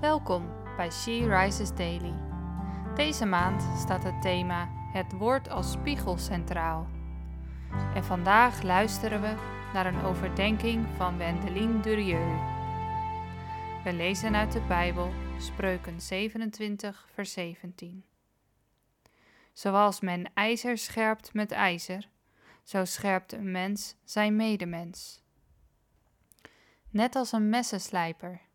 Welkom bij She Rises Daily. Deze maand staat het thema Het woord als spiegel centraal. En vandaag luisteren we naar een overdenking van Wendelin Durieux. We lezen uit de Bijbel Spreuken 27, vers 17. Zoals men ijzer scherpt met ijzer, zo scherpt een mens zijn medemens. Net als een messenslijper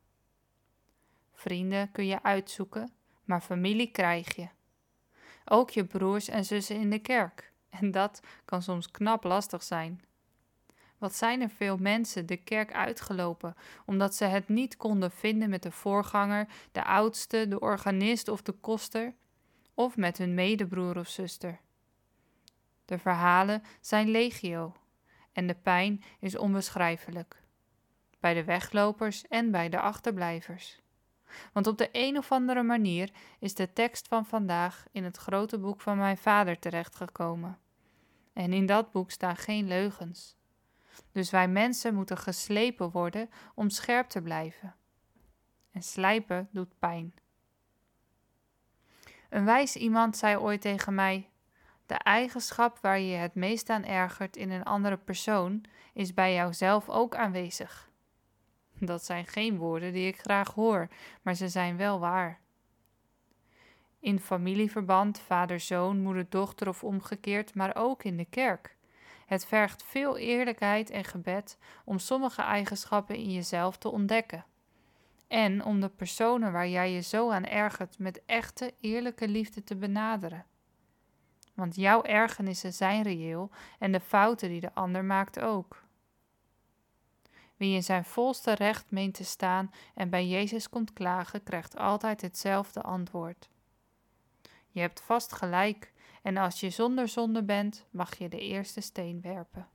Vrienden kun je uitzoeken, maar familie krijg je. Ook je broers en zussen in de kerk. En dat kan soms knap lastig zijn. Wat zijn er veel mensen de kerk uitgelopen omdat ze het niet konden vinden met de voorganger, de oudste, de organist of de koster, of met hun medebroer of zuster. De verhalen zijn legio en de pijn is onbeschrijfelijk. Bij de weglopers en bij de achterblijvers. Want op de een of andere manier is de tekst van vandaag in het grote boek van mijn vader terechtgekomen. En in dat boek staan geen leugens. Dus wij mensen moeten geslepen worden om scherp te blijven. En slijpen doet pijn. Een wijs iemand zei ooit tegen mij: De eigenschap waar je het meest aan ergert in een andere persoon is bij jouzelf ook aanwezig. Dat zijn geen woorden die ik graag hoor, maar ze zijn wel waar. In familieverband, vader-zoon, moeder-dochter of omgekeerd, maar ook in de kerk. Het vergt veel eerlijkheid en gebed om sommige eigenschappen in jezelf te ontdekken. En om de personen waar jij je zo aan ergert met echte, eerlijke liefde te benaderen. Want jouw ergernissen zijn reëel en de fouten die de ander maakt ook. Wie in zijn volste recht meent te staan en bij Jezus komt klagen, krijgt altijd hetzelfde antwoord. Je hebt vast gelijk, en als je zonder zonde bent, mag je de eerste steen werpen.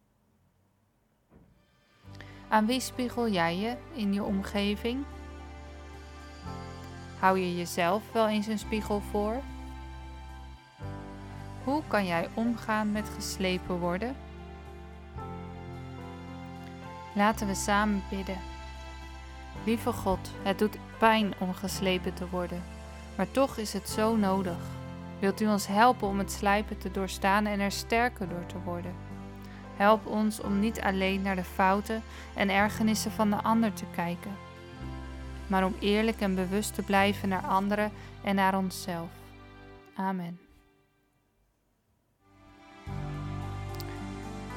Aan wie spiegel jij je in je omgeving? Hou je jezelf wel eens een spiegel voor? Hoe kan jij omgaan met geslepen worden? Laten we samen bidden. Lieve God, het doet pijn om geslepen te worden, maar toch is het zo nodig. Wilt u ons helpen om het slijpen te doorstaan en er sterker door te worden? Help ons om niet alleen naar de fouten en ergernissen van de ander te kijken, maar om eerlijk en bewust te blijven naar anderen en naar onszelf. Amen.